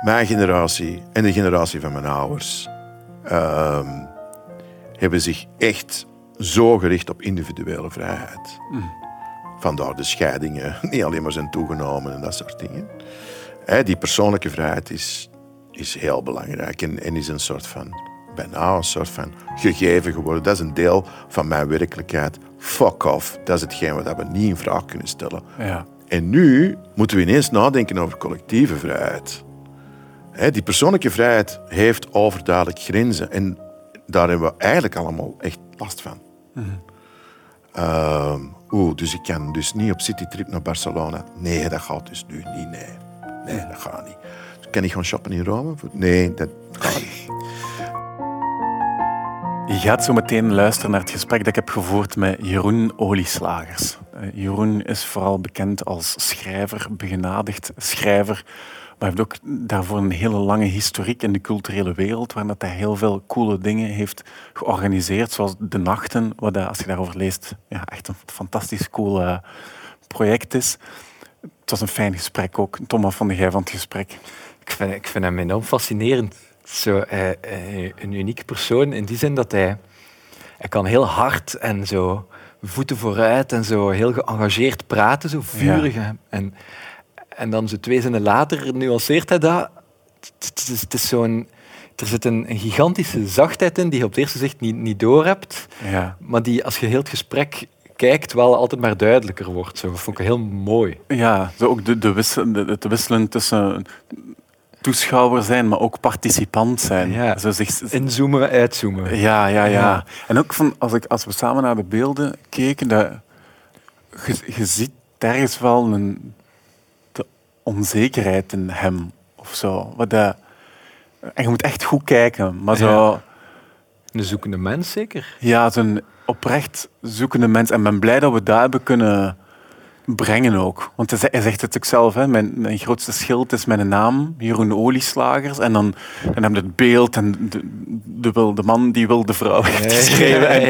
mijn generatie en de generatie van mijn ouders ehm, hebben zich echt zo gericht op individuele vrijheid. Vandaar de scheidingen niet alleen maar zijn toegenomen en dat soort dingen. Hè, die persoonlijke vrijheid is, is heel belangrijk en, en is een soort van, bijna een soort van gegeven geworden. Dat is een deel van mijn werkelijkheid. Fuck off. Dat is hetgeen wat we niet in vraag kunnen stellen. Ja. En nu moeten we ineens nadenken over collectieve vrijheid. Hè, die persoonlijke vrijheid heeft overduidelijk grenzen. En daar hebben we eigenlijk allemaal echt last van. Ehm, Oeh, dus ik kan dus niet op citytrip naar Barcelona. Nee, dat gaat dus nu niet. Nee, nee dat gaat niet. Kan ik gaan shoppen in Rome? Nee, dat gaat niet. Je gaat zo meteen luisteren naar het gesprek dat ik heb gevoerd met Jeroen Olieslagers. Eh, Jeroen is vooral bekend als schrijver, begenadigd schrijver. Maar heeft ook daarvoor een hele lange historiek in de culturele wereld, waar dat hij heel veel coole dingen heeft georganiseerd, zoals De Nachten, wat als je daarover leest, ja, echt een fantastisch cool eh, project is. Het was een fijn gesprek ook. Thomas van de Gij van het gesprek. Ik vind, ik vind hem enorm fascinerend. Zo, eh, een unieke persoon in die zin dat hij, hij kan heel hard en zo voeten vooruit en zo heel geëngageerd praten, zo vurig. En, en dan zo twee zinnen later nuanceert hij dat. Het, is, zo'n, er zit een, een gigantische zachtheid in die je op het eerste zicht niet, niet doorhebt, Ja. maar die als je heel het gesprek kijkt wel altijd maar duidelijker wordt. Zo. Dat vond ik heel mooi. Ja, zo ook de, de wissel, het wisselen tussen toeschouwer zijn, maar ook participant zijn. Ja. Zo zich, Inzoomen, uitzoomen. ja, ja, ja, Ja. En ook van, als, ik, als we samen naar de beelden keken, dat, je, je ziet ergens wel een de onzekerheid in hem of zo. Wat dat, en je moet echt goed kijken, maar zo, Ja. Een zoekende mens zeker. ja, zo'n oprecht zoekende mens. En ik ben blij dat we dat hebben kunnen brengen ook. Want hij ze- hij zegt het ook zelf, hè, mijn, mijn grootste schild is mijn naam, Jeroen Olieslagers. En dan, dan heb je het beeld en de, de, man die wil de vrouw heeft geschreven. En,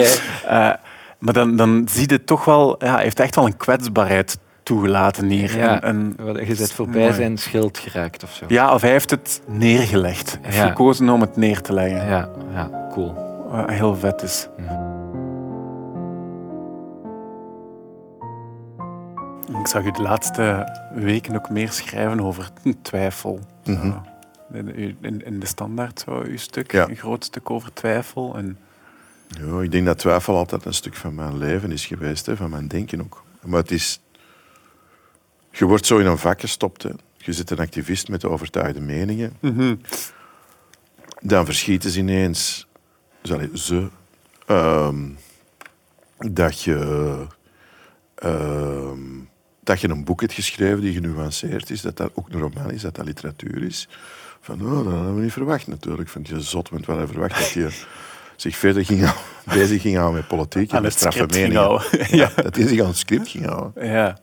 eh, maar dan, dan zie je toch wel, ja, hij heeft echt wel een kwetsbaarheid toegelaten hier. Ja. En, en, Wat- Je bent voorbij mooi. zijn schild geraakt of zo. ja, of hij heeft het neergelegd. Hij heeft Ja. gekozen om het neer te leggen. ja, ja, cool. Wat heel vet is. Ik zag u de laatste weken ook meer schrijven over twijfel. Mhm. In, in, in de standaard, zo, uw stuk, Ja. een groot stuk over twijfel. En, Ja, ik denk dat twijfel altijd een stuk van mijn leven is geweest, hè, van mijn denken ook. Maar het is... Je wordt zo in een vak gestopt. Hè. Je zit een activist met overtuigde meningen. Dan verschieten ze ineens... Dus, allee, ze... ehm, dat je... ehm, dat je een boek hebt geschreven die genuanceerd is, dat dat ook een roman is, dat dat literatuur is. Van, oh, dat hadden we niet verwacht natuurlijk. Vond je zot, want we hadden verwacht dat je zich verder ging houden- bezig ging houden met politiek en Aan met straffe meningen. Ja, dat hij zich aan het script ging houden. ja.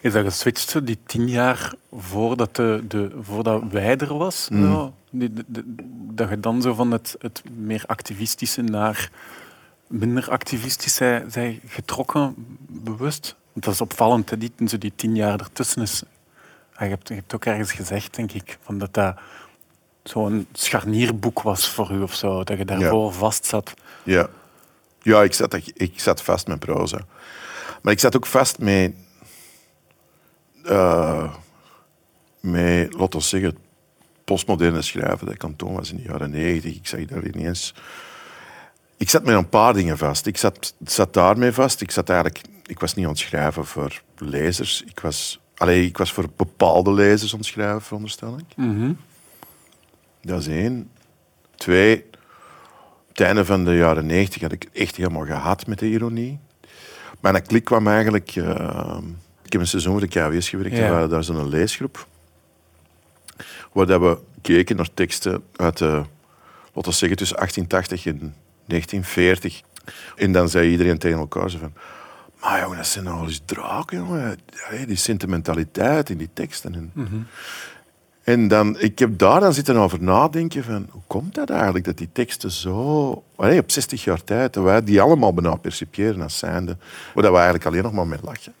Is dat geswitcht zo, die tien jaar voordat, de, de, voordat wij er was? Mm. Zo, die, de- de- dat je dan zo van het, het meer activistische naar minder activistisch zij, zij getrokken, bewust? Want dat is opvallend, hè, die, zo die tien jaar ertussen is. Ja, Je hebt, je hebt ook ergens gezegd, denk ik, van dat dat zo'n scharnierboek was voor u of zo, dat je daarvoor vast zat. Ja, ja ik, zat, ik zat vast met proza. Maar ik zat ook vast met... eh met, laten we zeggen, postmoderne schrijven. Dat kantoor was in de jaren negentig. Ik zag daar ineens... Ik zat met een paar dingen vast. Ik zat, zat daarmee vast. Ik, zat eigenlijk, ik was niet aan het schrijven voor lezers. Ik was, allee, ik was voor bepaalde lezers aan het schrijven, veronderstel ik. Mhm. Dat is één. Twee, het einde van de jaren negentig had ik echt helemaal gehad met de ironie. Mijn klik kwam eigenlijk... eh, ik heb een seizoen voor de KWS gewerkt. Ja. en daar zo'n leesgroep. Waar dat we keken naar teksten uit, de, laten we zeggen, tussen 1880 en 1940. En dan zei iedereen tegen elkaar zo van... Maar jongen, dat zijn nou eens draken, jongen. Die sentimentaliteit in die teksten. En, en dan, ik heb daar dan zitten over nadenken van... Hoe komt dat eigenlijk, dat die teksten zo... Allee, op 60 jaar tijd, dat wij die allemaal bijna percipiëren als zijnde. Waar dat we eigenlijk alleen nog maar mee lachen.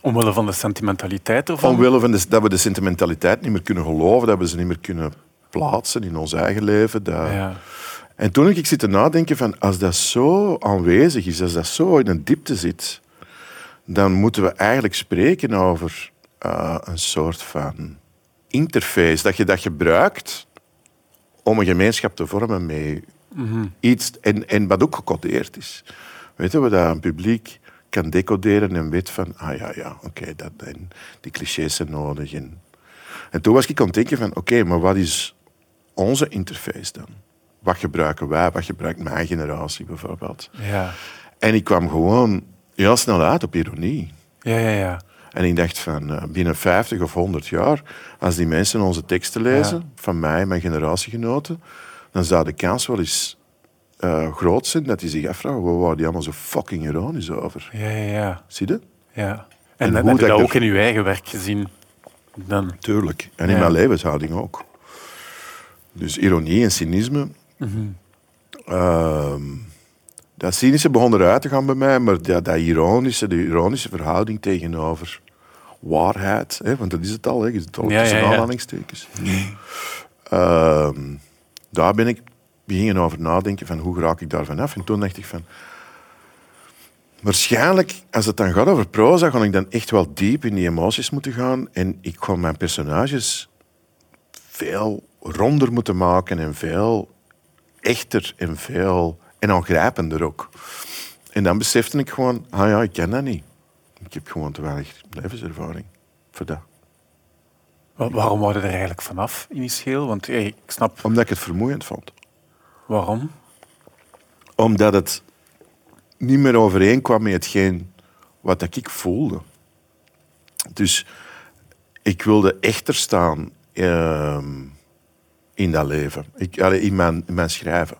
Omwille van de sentimentaliteit ervan? Omwille van de, dat we de sentimentaliteit niet meer kunnen geloven, dat we ze niet meer kunnen plaatsen in ons eigen leven. Dat... Ja. En toen heb ik zitten nadenken van, als dat zo aanwezig is, als dat zo in een diepte zit, dan moeten we eigenlijk spreken over uh, een soort van interface dat je dat gebruikt om een gemeenschap te vormen met iets en, en wat ook gecodeerd is. Weten we dat een publiek kan decoderen en weet van, ah ja, ja, oké, dat en die clichés zijn nodig. En, en toen was ik aan het denken van, oké, maar wat is onze interface dan? Wat gebruiken wij? Wat gebruikt mijn generatie bijvoorbeeld? Ja. En ik kwam gewoon heel snel uit op ironie. Ja, ja, ja. En ik dacht van uh, binnen 50 of 100 jaar, als die mensen onze teksten lezen, Ja. van mij en mijn generatiegenoten, dan zou de kans wel eens eh, groot zijn dat die zich afvragen, waar waren die allemaal zo fucking ironisch over? Ja, ja, ja. Zie je? ja. En En, hoe heb je dat ook er- in je eigen werk gezien? Dan. Tuurlijk. En in Ja. mijn levenshouding ook. Dus ironie en cynisme. Ehm, dat cynische begon eruit te gaan bij mij, maar dat, dat ironische, de ironische verhouding tegenover waarheid, hè, want dat is het al, hè, je zit al Ja, tussen ja, ja. aanhalingstekens. Ehm, daar ben ik beginnen over nadenken van hoe raak ik daar vanaf. En toen dacht ik van, waarschijnlijk als het dan gaat over proza, ga ik dan echt wel diep in die emoties moeten gaan en ik ga mijn personages veel ronder moeten maken en veel echter en veel en aangrijpender ook. En dan besefte ik gewoon, ah ja, ik ken dat niet. Ik heb gewoon te weinig levenservaring voor dat. Wa- Waarom wou je er eigenlijk vanaf initieel? Want hey, ik snap Omdat ik het vermoeiend vond. waarom. Omdat het niet meer overeenkwam met hetgeen wat ik voelde. Dus ik wilde echter staan ehm, in dat leven. Ik, allee, in, mijn, schrijven.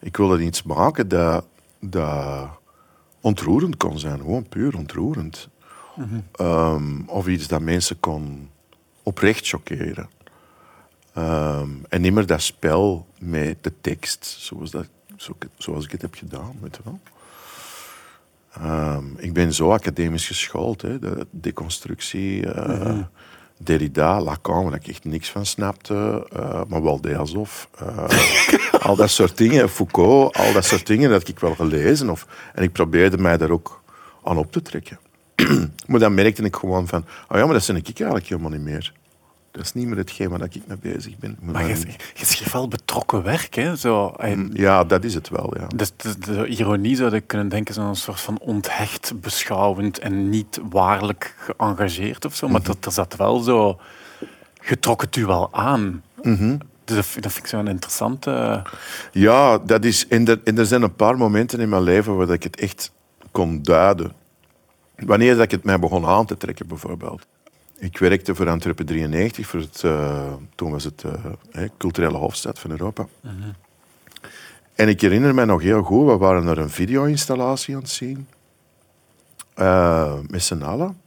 Ik wilde iets maken dat, dat ontroerend kon zijn. Gewoon puur ontroerend. Ehm, of iets dat mensen kon oprecht chockeren. Ehm, en niet meer dat spel met de tekst, zoals, dat, zo, zoals ik het heb gedaan. Weet je wel. Ehm, ik ben zo academisch geschoold. Hè. De deconstructie, eh, Derrida, Lacan, waar ik echt niks van snapte. eh, maar wel Deazov. eh al dat soort dingen. Foucault, al dat soort dingen dat ik wel gelezen. Of, en ik probeerde mij daar ook aan op te trekken. maar dan merkte ik gewoon van... Oh ja, maar dat ben ik eigenlijk helemaal niet meer. Dat is niet meer hetgeen waar ik mee bezig ben. Ik Maar je, je schreef wel betrokken werk. Hè? Zo, en Ja, dat is het wel, ja. Dus de, de ironie zou je kunnen denken is een soort van onthecht, beschouwend en niet waarlijk geëngageerd of zo. Maar dat, er zat wel zo... Je trok het u wel aan. Dus dat, vind- dat vind ik zo'n interessante... Ja, dat is, en, er, en er zijn een paar momenten in mijn leven waar ik het echt kon duiden. Wanneer dat ik het mij begon aan te trekken, bijvoorbeeld. Ik werkte voor Antwerpen 93, voor het, eh, toen was het hè, culturele hoofdstad van Europa. En ik herinner me nog heel goed, we waren naar een video-installatie aan het zien. eh, met z'n allen.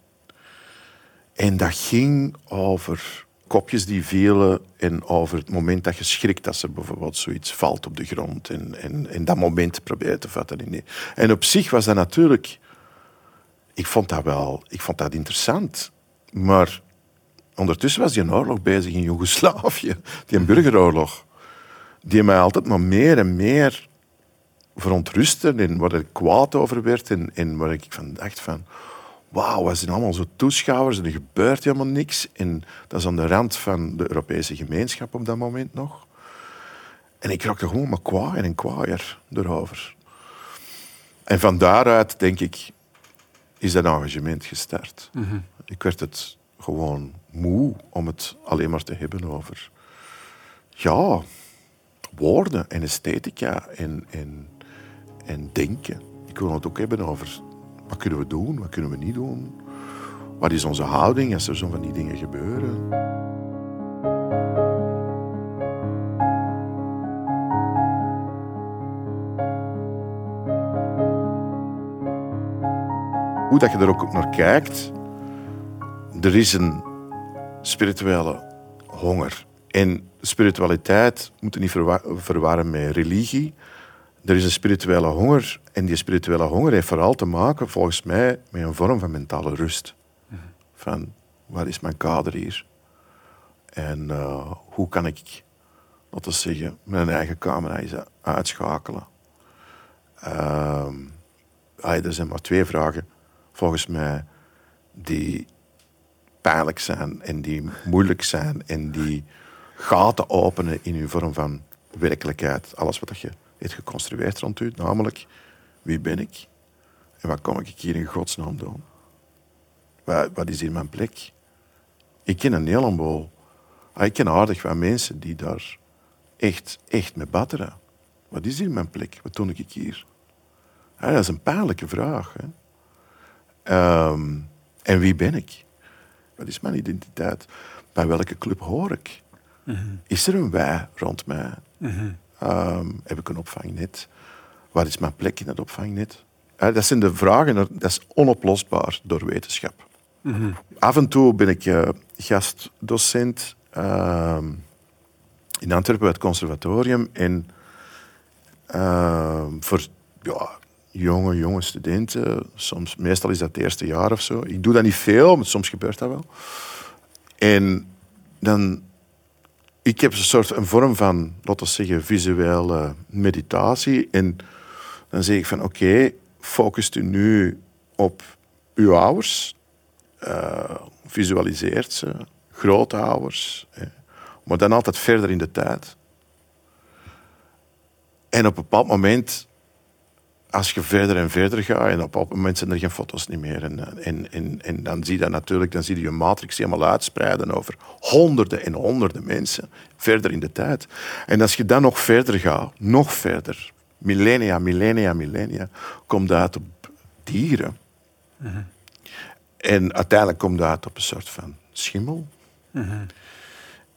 En dat ging over kopjes die vielen en over het moment dat je schrikt als er bijvoorbeeld zoiets valt op de grond. En, en, en dat moment proberen te vatten. En op zich was dat natuurlijk... Ik vond dat wel... Ik vond dat interessant. Maar ondertussen was die een oorlog bezig in Joegoslavië. Die een burgeroorlog. Die mij altijd maar meer en meer verontrustte en waar ik kwaad over werd en, waar ik van dacht van wauw, we zijn allemaal zo toeschouwers en er gebeurt helemaal niks. En dat is aan de rand van de Europese gemeenschap op dat moment nog. En ik raakte gewoon maar kwaaier en kwaaier erover. En van daaruit, denk ik, is dat engagement gestart. Ik werd het gewoon moe om het alleen maar te hebben over... Ja, woorden en esthetica en, en, en denken. Ik wil het ook hebben over wat kunnen we doen, wat kunnen we niet doen. Wat is onze houding als er zo van die dingen gebeuren. Hoe dat je er ook naar kijkt, er is een spirituele honger. En spiritualiteit moet je niet verwa- verwarren met religie. er is een spirituele honger. En die spirituele honger heeft vooral te maken, volgens mij, met een vorm van mentale rust. Van, wat is mijn kader hier? En eh, hoe kan ik, laten we zeggen, mijn eigen camera eens uitschakelen? Ah, er zijn maar twee vragen, volgens mij, die pijnlijk zijn en die moeilijk zijn en die gaten openen in uw vorm van werkelijkheid. Alles wat je heeft geconstrueerd rond u, namelijk wie ben ik en wat kom ik hier in godsnaam doen? Wat, wat is hier mijn plek? Ik ken een heleboel, ah, ik ken aardig wat mensen die daar echt, echt mee batteren. Wat is hier mijn plek? Wat doe ik hier? Ah, dat is een pijnlijke vraag. Hè? Ehm, en wie ben ik? Wat is mijn identiteit? Bij welke club hoor ik? Is er een wij rond mij? Ehm, heb ik een opvangnet? Wat is mijn plek in dat opvangnet? Uh, dat zijn de vragen, dat is onoplosbaar door wetenschap. Af en toe ben ik uh, gastdocent uh, in Antwerpen bij het conservatorium. En ehm, voor ja, jonge, jonge studenten, soms, meestal is dat het eerste jaar of zo. Ik doe dat niet veel, maar soms gebeurt dat wel. En dan ik heb een soort een vorm van, laten we zeggen, visuele meditatie. En dan zeg ik van, oké, okay, focust u nu op uw ouders. Uh, visualiseert ze, grootouders. Hè. Maar dan altijd verder in de tijd. En op een bepaald moment als je verder en verder gaat, en op een moment zijn er geen foto's niet meer. En, en, en, en dan zie je dat natuurlijk, dan zie je je matrix helemaal uitspreiden over honderden en honderden mensen, verder in de tijd. En als je dan nog verder gaat, nog verder, millennia, millennia, millennia, komt dat uit op dieren. En uiteindelijk komt dat uit op een soort van schimmel.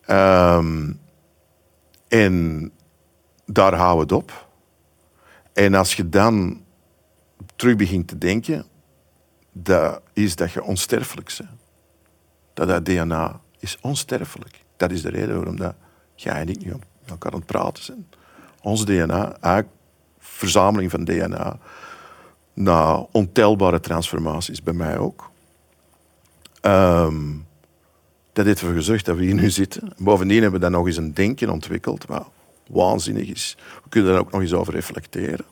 um, en daar houden we het op. En als je dan terug begint te denken, dat is dat je onsterfelijk bent. Dat dat DNA is onsterfelijk. Dat is de reden waarom dat jij en ik nu met elkaar aan het praten zijn. Ons DNA, eigenlijk verzameling van DNA, na ontelbare transformaties, bij mij ook. Um, dat heeft ervoor gezorgd dat we hier nu zitten. Bovendien hebben we dan nog eens een denken ontwikkeld waanzinnig is. We kunnen daar ook nog eens over reflecteren.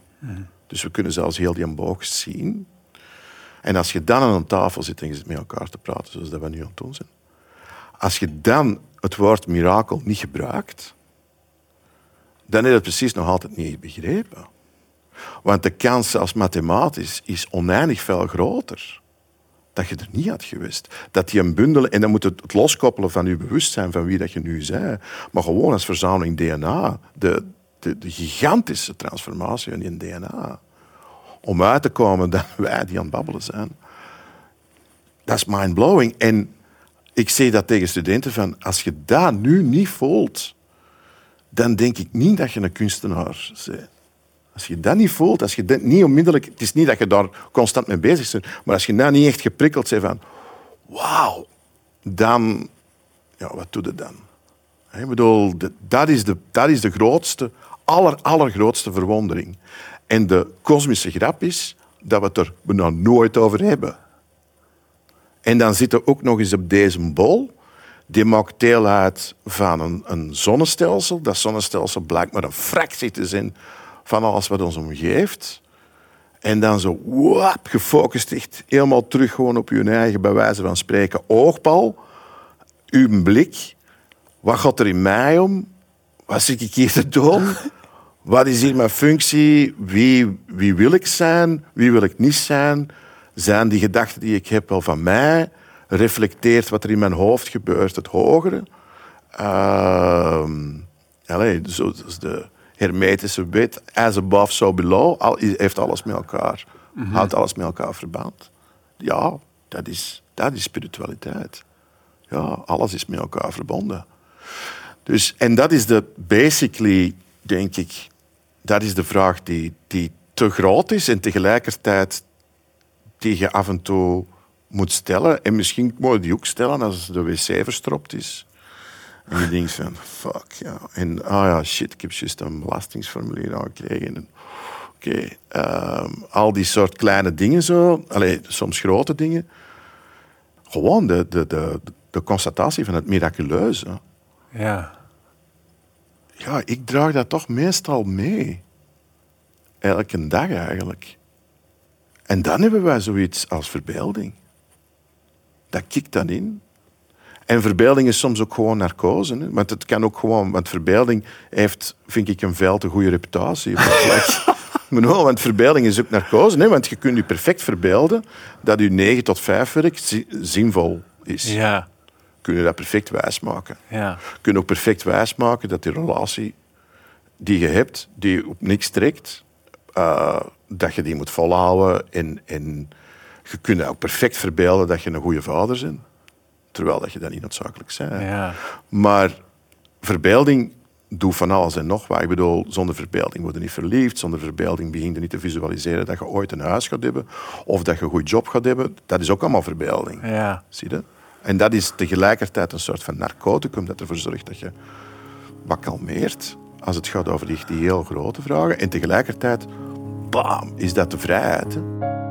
Dus we kunnen zelfs heel die boog zien. En als je dan aan een tafel zit en je zit met elkaar te praten, zoals dat we nu aan het doen zijn. Als je dan het woord mirakel niet gebruikt, dan heb je het precies nog altijd niet begrepen. Want de kans, zelfs mathematisch, is oneindig veel groter dat je er niet had gewist. Dat die een bundel, en dan moet het, loskoppelen van je bewustzijn van wie dat je nu bent, maar gewoon als verzameling DNA, de, de, de gigantische transformatie in DNA, om uit te komen dat wij die aan het babbelen zijn. Dat is mind-blowing. En ik zeg dat tegen studenten van, als je dat nu niet voelt, dan denk ik niet dat je een kunstenaar bent. Als je dat niet voelt, als je niet onmiddellijk... Het is niet dat je daar constant mee bezig bent, maar als je daar niet echt geprikkeld bent van... Wauw, dan... Ja, wat doe je dan? Ik bedoel, dat is de, dat is de grootste, aller, allergrootste verwondering. En de kosmische grap is dat we het er bijna nooit over hebben. En dan zitten we ook nog eens op deze bol. Die maakt deel uit van een, een zonnestelsel. Dat zonnestelsel blijkt maar een fractie te zijn van alles wat ons omgeeft. En dan zo wap, gefocust echt helemaal terug gewoon op je eigen, bij wijze van spreken, oogpal. Uw blik. Wat gaat er in mij om? Wat zit ik hier te doen? Wat is hier mijn functie? Wie, wie wil ik zijn? Wie wil ik niet zijn? Zijn die gedachten die ik heb wel van mij? Reflecteert wat er in mijn hoofd gebeurt het hogere? Uh, allez, zo, de, hermetische wet, as above, so below, al, heeft alles met elkaar, mm houdt alles met elkaar verband. Ja, dat is, dat is spiritualiteit. Ja, alles is met elkaar verbonden. Dus, en dat is de, basically, denk ik, dat is de vraag die, die te groot is en tegelijkertijd die je af en toe moet stellen. En misschien moet je die ook stellen als de wc verstopt is. En je denkt van, fuck, ja. En, ah ja, shit, ik heb juist een belastingsformulier aangekregen. En, Oké, ehm, al die soort kleine dingen zo. Allee, soms grote dingen. Gewoon de, de, de, de constatatie van het miraculeuze. Ja. Ja, ik draag dat toch meestal mee. Elke dag eigenlijk. En dan hebben wij zoiets als verbeelding. Dat kikt dan in. En verbeelding is soms ook gewoon narcose. Hè? Want het kan ook gewoon... Want verbeelding heeft, vind ik, een veel te goede reputatie. bedoel, want verbeelding is ook narcose. Hè? Want je kunt je perfect verbeelden dat je 9 tot 5 werk zi- zinvol is. Ja. Kun je dat perfect wijsmaken. Ja. Kun je ook perfect wijsmaken dat die relatie die je hebt, die op niks trekt, eh, dat je die moet volhouden. En, en je kunt ook perfect verbeelden dat je een goede vader bent. Terwijl dat je dat niet noodzakelijk bent. Ja. Maar verbeelding doet van alles en nog wat. Ik bedoel, zonder verbeelding word je niet verliefd. Zonder verbeelding begin je niet te visualiseren dat je ooit een huis gaat hebben. Of dat je een goed job gaat hebben. Dat is ook allemaal verbeelding. Ja. Zie je? En dat is tegelijkertijd een soort van narcoticum dat ervoor zorgt dat je wat kalmeert als het gaat over die, die heel grote vragen. En tegelijkertijd, bam, is dat de vrijheid. Hè?